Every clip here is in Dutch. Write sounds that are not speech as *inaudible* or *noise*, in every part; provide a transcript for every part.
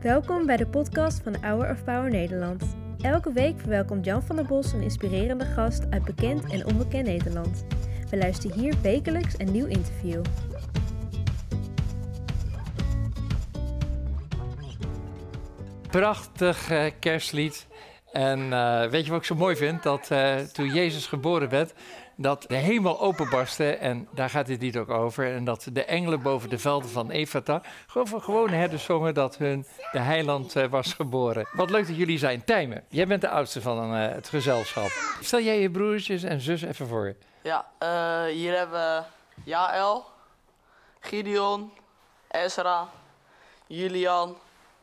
Welkom bij de podcast van Hour of Power Nederland. Elke week verwelkomt Jan van der Bos een inspirerende gast uit bekend en onbekend Nederland. We luisteren hier wekelijks een nieuw interview. Prachtig eh, kerstlied. En eh, weet je wat ik zo mooi vind? Dat eh, toen Jezus geboren werd, dat de hemel openbarstte. En daar gaat dit lied ook over. En dat de engelen boven de velden van Efata gewoon van gewone herders zongen dat hun de heiland eh, was geboren. Wat leuk dat jullie zijn. Tijmen, jij bent de oudste van eh, het gezelschap. Stel jij je broertjes en zus even voor. Ja, eh, hier hebben we Jaël, Gideon, Ezra, Julian,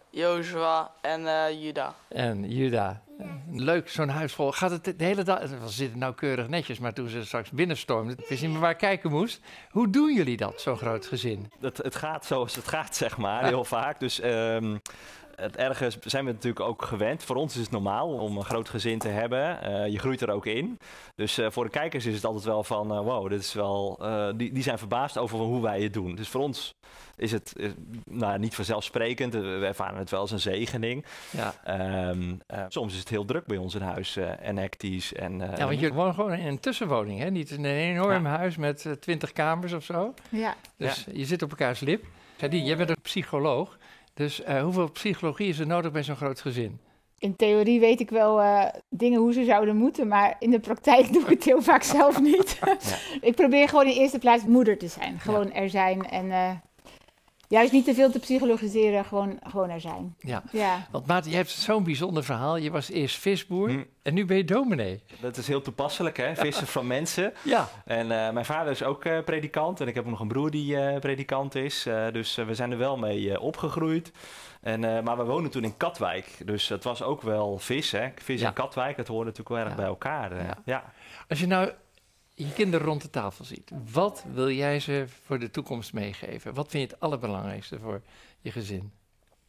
Joshua en Juda. En Juda. Leuk, zo'n huis vol. Gaat het de hele dag... We zitten nauwkeurig netjes, maar toen ze straks binnenstormden... wist niet meer waar ik kijken moest. Hoe doen jullie dat, zo'n groot gezin? Het, het gaat zoals het gaat, zeg maar, heel vaak. Dus ehm, het ergens zijn we natuurlijk ook gewend. Voor ons is het normaal om een groot gezin te hebben. Eh, je groeit er ook in. Dus eh, voor de kijkers is het altijd wel van, eh, wow, dit is wel... eh, die, die zijn verbaasd over hoe wij het doen. Dus voor ons is het nou, niet vanzelfsprekend. We ervaren het wel als een zegening. Ja. Ehm, eh, soms is het heel druk bij ons in huis eh, en hectisch. En, eh, Ja, want je woont gewoon in een tussenwoning, hè? Niet in een enorm huis met twintig kamers of zo. Ja, Dus je zit op elkaars lip. Sadie, jij bent een psycholoog. Dus eh, hoeveel psychologie is er nodig bij zo'n groot gezin? in theorie weet ik wel eh, dingen hoe ze zouden moeten, maar in de praktijk doe ik het heel vaak zelf niet. *laughs* ik probeer gewoon in eerste plaats moeder te zijn. Gewoon er zijn en eh, juist niet te veel te psychologiseren, gewoon, gewoon er zijn. Ja. Ja, Want Maarten, je hebt zo'n bijzonder verhaal. Je was eerst visboer Hm. en nu ben je dominee. Dat is heel toepasselijk, hè? Vissen *laughs* van mensen. Ja. En eh, mijn vader is ook eh, predikant en ik heb ook nog een broer die eh, predikant is. Eh, dus we zijn er wel mee eh, opgegroeid. En, eh, maar we wonen toen in Katwijk, dus het was ook wel vis, hè? Vis Ja. en Katwijk, dat hoorde natuurlijk wel erg Ja. bij elkaar. Ja. ja. Als je nou je kinderen rond de tafel ziet, wat wil jij ze voor de toekomst meegeven? Wat vind je het allerbelangrijkste voor je gezin?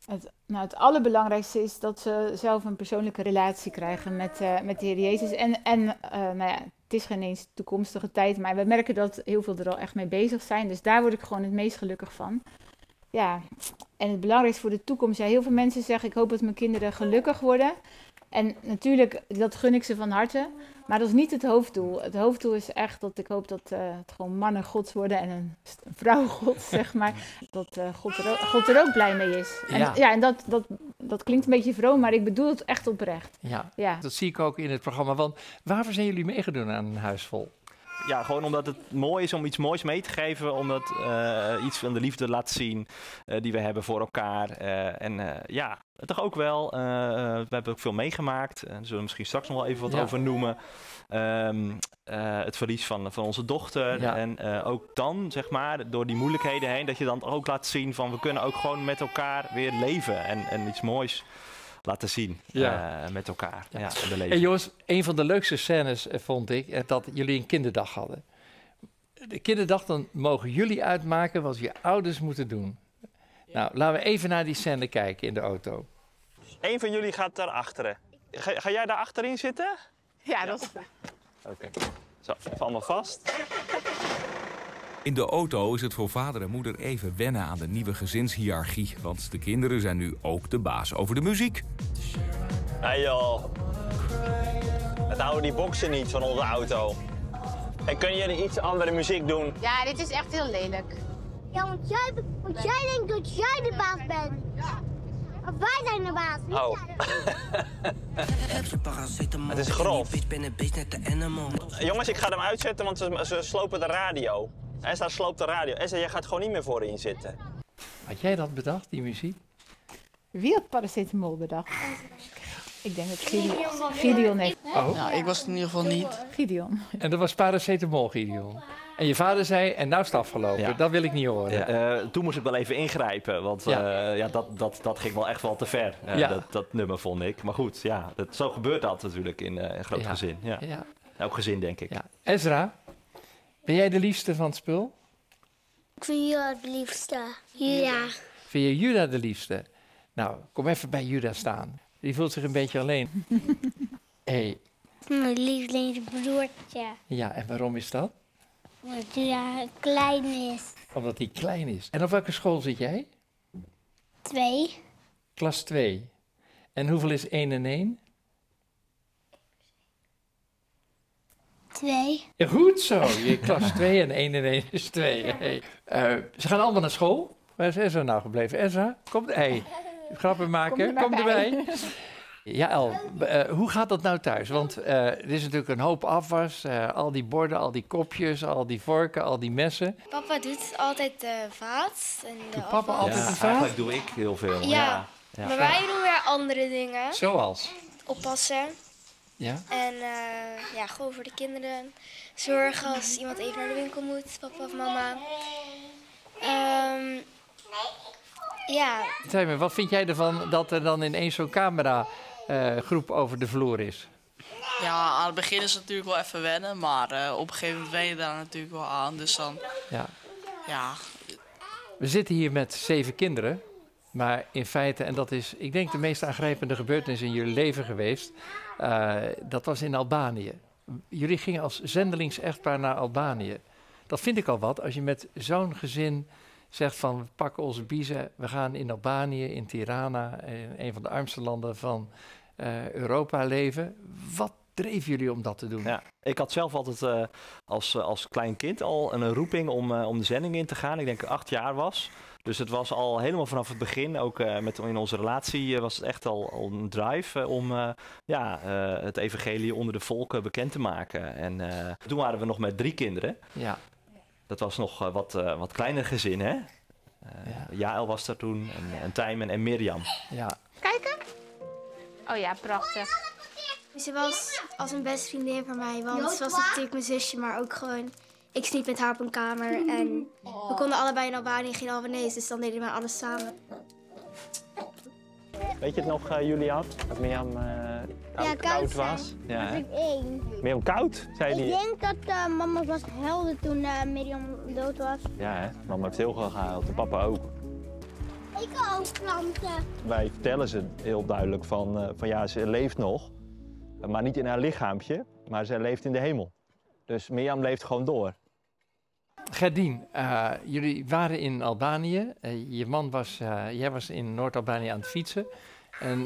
het, nou, het allerbelangrijkste is dat ze zelf een persoonlijke relatie krijgen met, eh, met de Heer Jezus. En, en eh, nou ja, het is geen eens toekomstige tijd, maar we merken dat heel veel er al echt mee bezig zijn. Dus daar word ik gewoon het meest gelukkig van. Ja, en het belangrijkste voor de toekomst. Ja, heel veel mensen zeggen, ik hoop dat mijn kinderen gelukkig worden. En natuurlijk, dat gun ik ze van harte. Maar dat is niet het hoofddoel. Het hoofddoel is echt dat ik hoop dat eh, het gewoon mannen gods worden en een, vrouw gods, *laughs* zeg maar. Dat eh, God, er ook, God er ook blij mee is. En, Ja. ja. en dat, dat, dat klinkt een beetje vroom, maar ik bedoel het echt oprecht. Ja, Ja. dat zie ik ook in het programma. Want waarvoor zijn jullie meegedoen aan een huis vol? Ja, gewoon omdat het mooi is om iets moois mee te geven. Omdat eh, iets van de liefde laat zien eh, die we hebben voor elkaar. Eh, en ja, toch ook wel. we hebben ook veel meegemaakt. Daar zullen we misschien straks nog wel even wat Ja. over noemen. Ehm, eh, het verlies van, van onze dochter. Ja. En ook dan, zeg maar, door die moeilijkheden heen, dat je dan ook laat zien van we kunnen ook gewoon met elkaar weer leven. En, en iets moois laten zien Ja. eh, met elkaar. Ja. Ja. en jongens, een van de leukste scènes eh, vond ik eh, dat jullie een kinderdag hadden. De kinderdag, dan mogen jullie uitmaken wat je ouders moeten doen. Nou, laten we even naar die scène kijken in de auto. Eén van jullie gaat daar achteren. Ga, ga jij daar achterin zitten? Ja, dat is Oké. Zo, val maar vast. In de auto is het voor vader en moeder even wennen aan de nieuwe gezinshierarchie. Want de kinderen zijn nu ook de baas over de muziek. Hé joh. Het houden die boksen niet van onze auto. En kun je iets andere muziek doen? Ja, dit is echt heel lelijk. Ja, want jij, want jij denkt dat jij de baas bent. Maar wij zijn de baas. niet Oh. jij. *laughs* Het is grof. Jongens, ik ga hem uitzetten, want ze, ze slopen de radio. Esther sloopt de radio. Esther, jij gaat gewoon niet meer voorin zitten. Had jij dat bedacht, die muziek? Wie had paracetamol bedacht? Ik denk dat Gideon, Gideon heeft. Oh. Nou, ik was het in ieder geval niet. Gideon. En dat was paracetamol, Gideon. En je vader zei, en nou is het afgelopen. Ja. Dat wil ik niet horen. Ja, eh, toen moest ik wel even ingrijpen, want Ja. ja. ja, dat, dat, dat ging wel echt wel te ver, eh, Ja. dat, dat nummer vond ik. Maar goed, ja, dat, zo gebeurt dat natuurlijk in eh, een groot Ja. gezin. Ja. Ja. Elk gezin, denk ik. ja. Ezra, ben jij de liefste van het spul? Ik vind jou het liefste. Ja. Vind je Juda de liefste? Nou, kom even bij Juda staan. Die voelt zich een beetje alleen. *laughs* hey, Mijn lievelingsbroertje. ja, en waarom is dat? Omdat hij klein is. Omdat hij klein is. En op welke school zit jij? Twee. Klas 2. En hoeveel is 1 en 1? Twee. Ja, goed zo. Je klas *laughs* 2 en 1 en 1 is 2. Hey. Eh, ze gaan allemaal naar school. Waar is Ezra nou gebleven? Ezra, kom, hey, grappen maken, Kom er erbij. Ja, El, eh, hoe gaat dat nou thuis? Want eh, er is natuurlijk een hoop afwas. eh, al die borden, al die kopjes, al die vorken, al die messen. Papa doet altijd de vaat en de Doet papa afwas. altijd ja, de vaat? eigenlijk doe ik heel veel. Ja. Ja. ja. Maar wij doen weer andere dingen. Zoals? Oppassen Ja? en eh, ja, gewoon voor de kinderen. Zorgen als iemand even naar de winkel moet, papa of mama. Ehm, ja, Zeg wat vind jij ervan dat er dan ineens zo'n camera eh, groep over de vloer is? Ja, aan het begin is het natuurlijk wel even wennen, maar eh, op een gegeven moment wen je daar natuurlijk wel aan. Dus dan, Ja. ja, We zitten hier met zeven kinderen. Maar in feite, en dat is, ik denk, de meest aangrijpende gebeurtenis in jullie leven geweest. Eh, dat was in Albanië. Jullie gingen als zendelings-echtpaar naar Albanië. Dat vind ik al wat, als je met zo'n gezin zegt van... we pakken onze biezen, we gaan in Albanië, in Tirana... eh, een van de armste landen van eh, Europa leven. Wat dreef jullie om dat te doen? Ja, ik had zelf altijd als, als klein kind al een roeping om, om de zending in te gaan. Ik denk ik acht jaar was. Dus het was al helemaal vanaf het begin, ook eh, met, in onze relatie, eh, was het echt al, al een drive eh, om eh, ja, eh, het evangelie onder de volken bekend te maken. En eh, toen waren we nog met drie kinderen. Ja, Dat was nog eh, wat, eh, wat kleiner gezin, hè? Eh Ja. Jaël was daar toen, en, en Tijmen en Mirjam. ja. Kijken? Oh ja, prachtig. ze was als een beste vriendin van mij, want ze was natuurlijk mijn zusje, maar ook gewoon... Ik sliep met haar op een kamer en we konden allebei in Albanië geen Albanese, dus dan deden we alles samen. Weet je het nog, eh, Julian? Dat Mirjam eh, koud, Ja, koud was? Ja, hè? Ik één. Mirjam koud, zei Ik hij. denk dat eh, mama was helder toen eh Mirjam dood was. Ja, hè? Mama heeft heel veel gehuild en papa ook. Ik ook planten. Wij vertellen ze heel duidelijk van, eh, van ja, ze leeft nog. Maar niet in haar lichaampje, maar ze leeft in de hemel. Dus Mirjam leeft gewoon door. Gerdien, eh, jullie waren in Albanië. Eh, je man was, eh, jij was in Noord-Albanië aan het fietsen. En,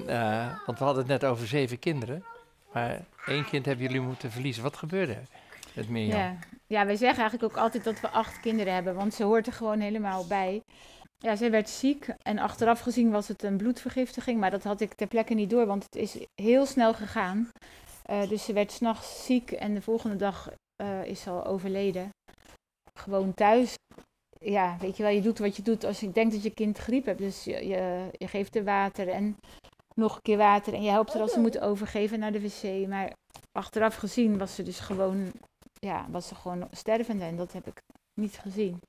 want we hadden het net over zeven kinderen. Maar één kind hebben jullie moeten verliezen. Wat gebeurde er met? Ja. ja, wij zeggen eigenlijk ook altijd dat we acht kinderen hebben, want ze hoort er gewoon helemaal bij. Ja, zij werd ziek en achteraf gezien was het een bloedvergiftiging, maar dat had ik ter plekke niet door, want het is heel snel gegaan. Dus ze werd s'nachts ziek en de volgende dag is ze al overleden. Gewoon thuis. Ja, weet je wel, je doet wat je doet als je denkt dat je kind griep hebt. Dus je, je, je geeft er water en nog een keer water en je helpt haar als ze moet overgeven naar de wc. Maar achteraf gezien was ze dus gewoon ja, was ze gewoon stervende en dat heb ik niet gezien.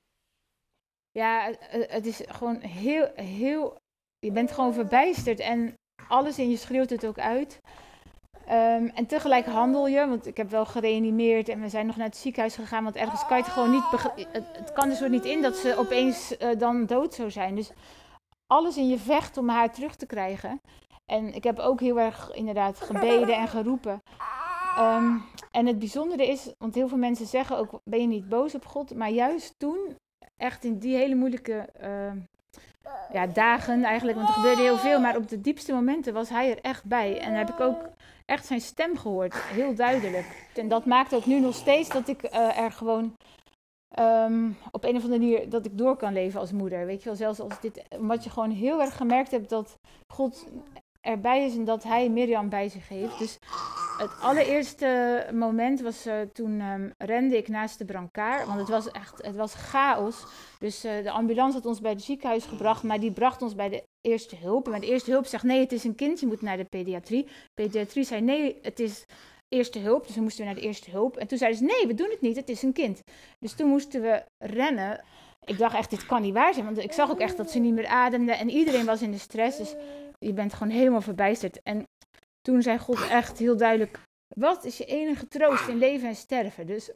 Ja, het is gewoon heel, heel. Je bent gewoon verbijsterd en alles in je schreeuwt het ook uit. Ehm, en tegelijk handel je, want ik heb wel gereanimeerd en we zijn nog naar het ziekenhuis gegaan, want ergens kan je het gewoon niet. Het, kan er zo niet in dat ze opeens eh, dan dood zou zijn. Dus alles in je vecht om haar terug te krijgen. En ik heb ook heel erg inderdaad gebeden en geroepen. Ehm, en het bijzondere is, want heel veel mensen zeggen ook, ben je niet boos op God? Maar juist toen, echt in die hele moeilijke ehm, ja, dagen eigenlijk, want er gebeurde heel veel, maar op de diepste momenten was hij er echt bij. En heb ik ook echt zijn stem gehoord, heel duidelijk. En dat maakt ook nu nog steeds dat ik eh, er gewoon ehm, op een of andere manier, dat ik door kan leven als moeder. Weet je wel, zelfs als dit, omdat je gewoon heel erg gemerkt hebt dat God erbij is en dat hij Mirjam bij zich heeft. Dus het allereerste moment was eh, toen ehm, rende ik naast de brancard, want het was echt, het was chaos. Dus eh, de ambulance had ons bij het ziekenhuis gebracht, maar die bracht ons bij de eerste hulp. En bij de eerste hulp zegt nee, het is een kind, je moet naar de pediatrie. Pediatrie zei nee, het is eerste hulp, dus we moesten naar de eerste hulp. En toen zeiden ze nee, we doen het niet, het is een kind. Dus toen moesten we rennen. Ik dacht echt, dit kan niet waar zijn, want ik zag ook echt dat ze niet meer ademde en iedereen was in de stress. Dus je bent gewoon helemaal verbijsterd. En toen zei God echt heel duidelijk: Wat is je enige troost in leven en sterven? Dus,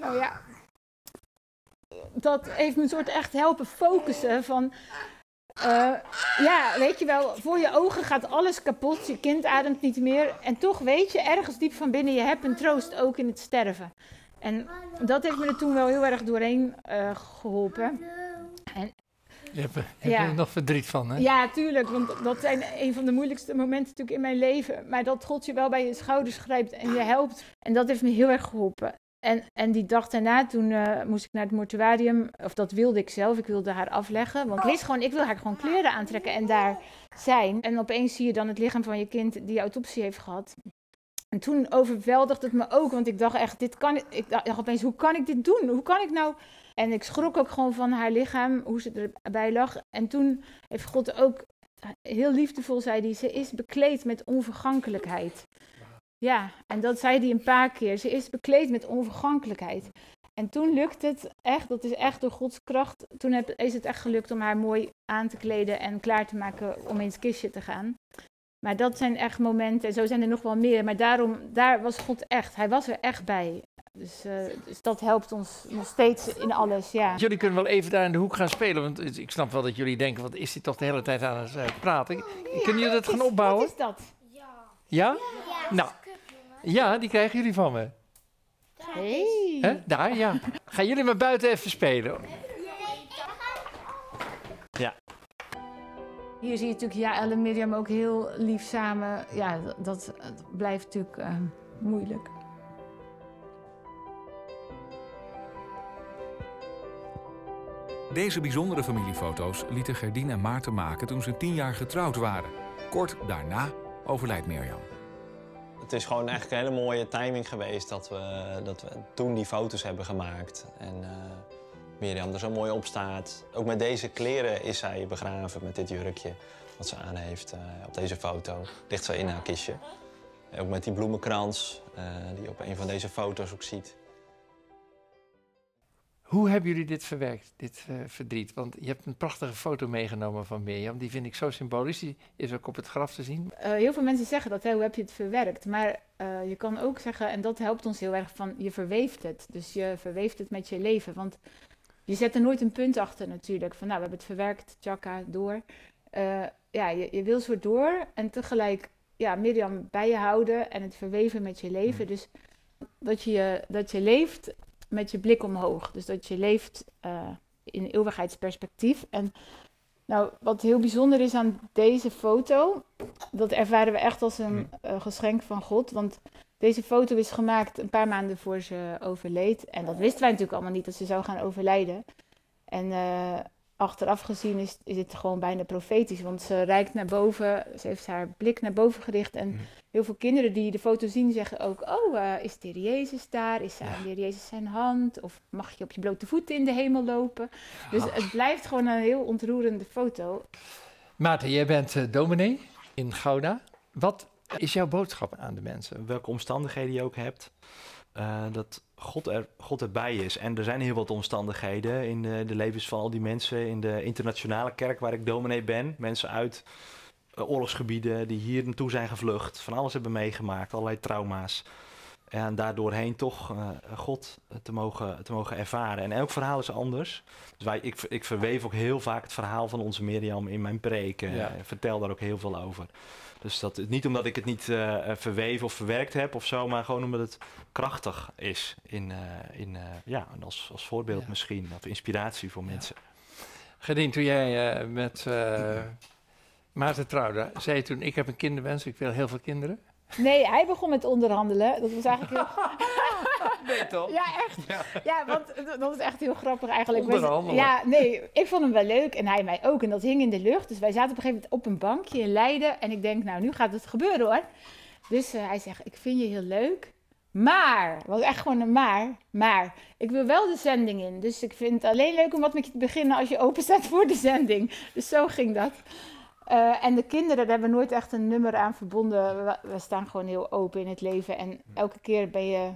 nou ja, dat heeft me een soort echt helpen focussen van. eh, ja, weet je wel, voor je ogen gaat alles kapot, je kind ademt niet meer. En toch weet je, ergens diep van binnen, je hebt een troost ook in het sterven. En dat heeft me er toen wel heel erg doorheen eh, geholpen. En Je hebt, heb Ja. er nog verdriet van, hè? Ja, tuurlijk, want dat zijn een van de moeilijkste momenten natuurlijk in mijn leven. Maar dat God je wel bij je schouders grijpt en je helpt. En dat heeft me heel erg geholpen. En, en die dag daarna, toen eh, moest ik naar het mortuarium, of dat wilde ik zelf, ik wilde haar afleggen. Want ik wist gewoon, ik wil haar gewoon kleren aantrekken en daar zijn. En opeens zie je dan het lichaam van je kind die autopsie heeft gehad. En toen overweldigde het me ook, want ik dacht echt, dit kan ik. Ik dacht opeens, hoe kan ik dit doen? Hoe kan ik nou. En ik schrok ook gewoon van haar lichaam, hoe ze erbij lag. En toen heeft God ook heel liefdevol, zei hij, ze is bekleed met onvergankelijkheid. Ja, en dat zei hij een paar keer. Ze is bekleed met onvergankelijkheid. En toen lukt het echt, dat is echt door Gods kracht. Toen is het echt gelukt om haar mooi aan te kleden en klaar te maken om in het kistje te gaan. Maar dat zijn echt momenten, en zo zijn er nog wel meer. Maar daarom, daar was God echt. Hij was er echt bij. Dus, eh, dus dat helpt ons nog steeds in alles, ja. Jullie kunnen wel even daar in de hoek gaan spelen. Want ik snap wel dat jullie denken, wat is hij toch de hele tijd aan het eh, praten? Kunnen jullie dat gaan opbouwen? Wat is dat? Ja? Nou, ja, die krijgen jullie van me. Hey. Hè? Daar, ja. Gaan jullie maar buiten even spelen. Hier zie je natuurlijk ja, Elle en Mirjam ook heel lief samen. Ja, dat, dat blijft natuurlijk eh, moeilijk. Deze bijzondere familiefoto's lieten Gerdien en Maarten maken toen ze tien jaar getrouwd waren. Kort daarna overlijdt Mirjam. Het is gewoon echt een hele mooie timing geweest dat we, dat we toen die foto's hebben gemaakt. En eh, Mirjam er zo mooi op staat. Ook met deze kleren is zij begraven, met dit jurkje wat ze aan heeft eh, op deze foto. Ligt ze in haar kistje. En ook met die bloemenkrans eh, die je op een van deze foto's ook ziet. Hoe hebben jullie dit verwerkt, dit eh, verdriet? Want je hebt een prachtige foto meegenomen van Mirjam. Die vind ik zo symbolisch. Die is ook op het graf te zien. Eh, heel veel mensen zeggen dat, hè, hoe heb je het verwerkt? Maar eh, je kan ook zeggen, en dat helpt ons heel erg, van je verweeft het. Dus je verweeft het met je leven. Want je zet er nooit een punt achter natuurlijk. Van nou, we hebben het verwerkt, tjaka, door. Ja, je, je wil zo door en tegelijk ja, Mirjam bij je houden en het verweven met je leven. Dus dat je, dat je leeft met je blik omhoog. Dus dat je leeft eh, in eeuwigheidsperspectief. En nou, wat heel bijzonder is aan deze foto, dat ervaren we echt als een eh, geschenk van God. Want deze foto is gemaakt een paar maanden voor ze overleed. En dat wisten wij natuurlijk allemaal niet, dat ze zou gaan overlijden. En eh, achteraf gezien is, is het gewoon bijna profetisch. Want ze reikt naar boven, ze heeft haar blik naar boven gericht. En heel veel kinderen die de foto zien zeggen ook... Oh, eh, is de Heer Jezus daar? Is aan de Heer Jezus zijn hand? Of mag je op je blote voeten in de hemel lopen? Dus het blijft gewoon een heel ontroerende foto. Maarten, jij bent eh, dominee in Gouda. Wat is jouw boodschap aan de mensen? welke omstandigheden je ook hebt, eh, dat God, er, God erbij is. En er zijn heel wat omstandigheden in de, de levens van al die mensen in de internationale kerk waar ik dominee ben. Mensen uit eh, oorlogsgebieden die hier naartoe zijn gevlucht, van alles hebben meegemaakt, allerlei trauma's. En daardoorheen toch eh, God te mogen, te mogen ervaren. En elk verhaal is anders. Dus wij, ik, ik verweef ook heel vaak het verhaal van onze Mirjam in mijn preken. Ja. en vertel daar ook heel veel over. Dus dat, niet omdat ik het niet eh, eh, verweven of verwerkt heb of zo, maar gewoon omdat het krachtig is. In, eh, in, eh, ja, als, als voorbeeld Ja. misschien, of inspiratie voor mensen. Gedien, toen jij eh, met eh, *clears throat* Maarten trouwde, zei je toen... ik heb een kinderwens, ik wil heel veel kinderen. Nee, hij begon met onderhandelen. Dat was eigenlijk heel... *laughs* Nee, toch? Ja, echt. Ja, want dat is echt heel grappig eigenlijk. Onderhandelen. Ja, nee, ik vond hem wel leuk en hij mij ook. En dat hing in de lucht. Dus wij zaten op een gegeven moment op een bankje in Leiden. En ik denk, nou, nu gaat het gebeuren hoor. Dus eh, hij zegt, ik vind je heel leuk. Maar, was echt gewoon een maar. Maar, ik wil wel de zending in. Dus ik vind het alleen leuk om wat met je te beginnen als je open staat voor de zending. Dus zo ging dat. Eh, en de kinderen, daar hebben we nooit echt een nummer aan verbonden. We, we staan gewoon heel open in het leven. En elke keer ben je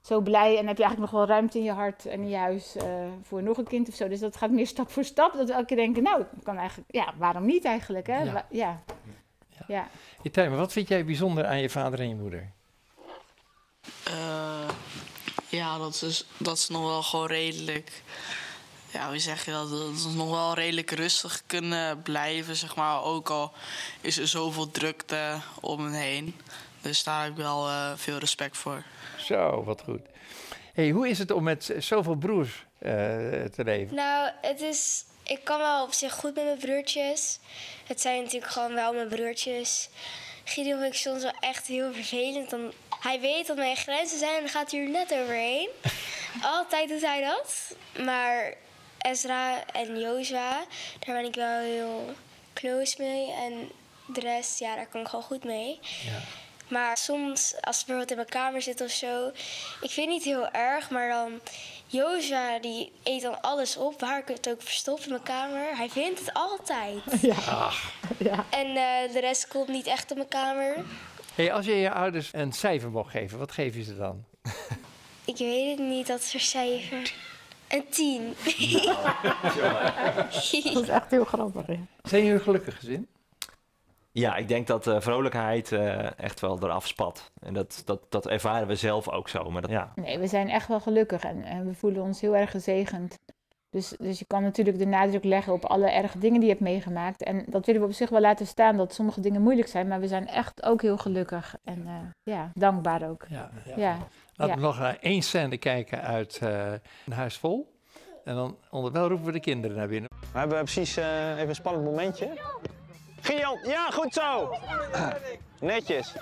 zo blij en heb je eigenlijk nog wel ruimte in je hart en in je huis eh, voor nog een kind of zo. Dus dat gaat meer stap voor stap. Dat we elke keer denken, nou, kan eigenlijk, ja, waarom niet eigenlijk? Hè? Ja. Ja. ja. Maar wat vind jij bijzonder aan je vader en je moeder? Eh, ja, dat is, dat is nog wel gewoon redelijk. Ja, hoe zeg je dat? Dat is nog wel redelijk rustig kunnen blijven, zeg maar. Ook al is er zoveel drukte om me heen. Dus daar heb ik wel eh, veel respect voor. Zo, wat goed. Hey, hoe is het om met zoveel broers eh, te leven? Nou, het is. ik kan wel op zich goed met mijn broertjes. Het zijn natuurlijk gewoon wel mijn broertjes. Gideon vind ik soms wel echt heel vervelend. Dan, hij weet dat mijn grenzen zijn en dan gaat hij er net overheen. *laughs* Altijd doet hij dat. Maar Ezra en Jozua, daar ben ik wel heel close mee. En de rest, ja, daar kan ik gewoon goed mee. Maar soms, als ze bijvoorbeeld in mijn kamer zit of zo, ik vind het niet heel erg, maar dan Jozua die eet dan alles op, waar ik het ook verstop in mijn kamer. Hij vindt het altijd. *laughs* Ja. ja. En eh, de rest komt niet echt op mijn kamer. Hey, als je je ouders een cijfer mocht geven, wat geef je ze dan? Ik weet het niet, dat cijfer. Een tien. *laughs* Dat is echt heel grappig. Ja. Zijn jullie een gelukkig gezin? Ja, ik denk dat de vrolijkheid eh, echt wel eraf spat. En dat, dat, dat ervaren we zelf ook zo. Maar dat, ja. Nee, we zijn echt wel gelukkig en, en we voelen ons heel erg gezegend. Dus, dus je kan natuurlijk de nadruk leggen op alle erge dingen die je hebt meegemaakt. En dat willen we op zich wel laten staan, dat sommige dingen moeilijk zijn. Maar we zijn echt ook heel gelukkig en eh, ja, dankbaar ook. Ja. Ja. Laten Ja. we nog naar één scène kijken uit eh, Een Huis Vol. En dan onderwijl roepen we de kinderen naar binnen. We hebben precies eh, even een spannend momentje. Gideon, ja, goed zo! *clears throat* Netjes.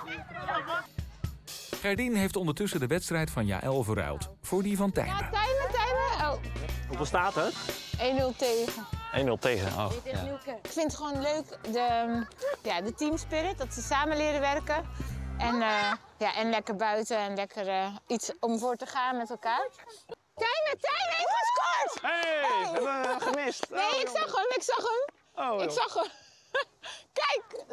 Gerdien heeft ondertussen de wedstrijd van Jaël verruild voor die van Tijmen. Tijmen, Tijmen. Oh, Hoeveel staat het? 1-0 tegen. 1-0 tegen. Oh, ja. Ik vind het gewoon leuk, de, ja, de teamspirit, dat ze samen leren werken. En, eh, ja, en lekker buiten en lekker eh, iets om voor te gaan met elkaar. Tijmen, Tijmen heeft gescoord! Hey, we hebben hem gemist. Nee, ik zag hem, ik zag hem. Oh, Ik zag hem. *laughs* Kijk!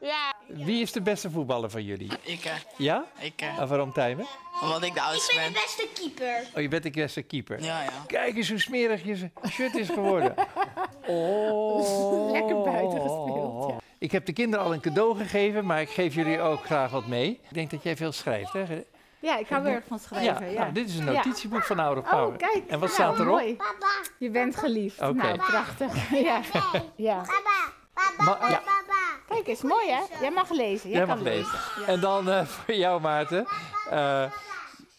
Ja. Wie is de beste voetballer van jullie? Ik, hè. Ja? Ik, hè. En waarom Tijmen? Omdat ik de oudste ben. beste keeper. Oh, je bent de beste keeper. Ja, ja. Kijk eens hoe smerig je shirt is geworden. *laughs* Oh. Lekker buiten gespeeld, ja. Ik heb de kinderen al een cadeau gegeven, maar ik geef jullie ook graag wat mee. Ik denk dat jij veel schrijft, hè? Ja, ik hou heel erg van schrijven. Ja, nou, dit is een notitieboek van Oude Ja. Power. Oh, kijk. En wat Nou, staat erop? Mooi. Je bent geliefd. Oké. Nou, prachtig. *laughs* Ja. ja. Ma- ja, Kijk eens, mooi hè? Jij mag lezen. Jij, mag lezen. En dan eh, *laughs* voor jou, Maarten. Eh,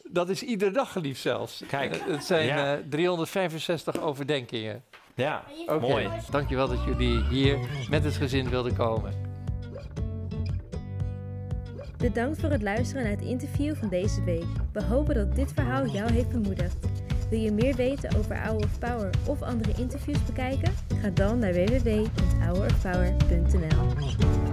dat is iedere dag geliefd zelfs. Kijk. Eh, het zijn Ja. eh, 365 overdenkingen. Ja, Oké. mooi. Dankjewel dat jullie hier met het gezin wilden komen. Bedankt voor het luisteren naar het interview van deze week. We hopen dat dit verhaal jou heeft bemoedigd. Wil je meer weten over Hour of Power of andere interviews bekijken? Ga dan naar www.hourofpower.nl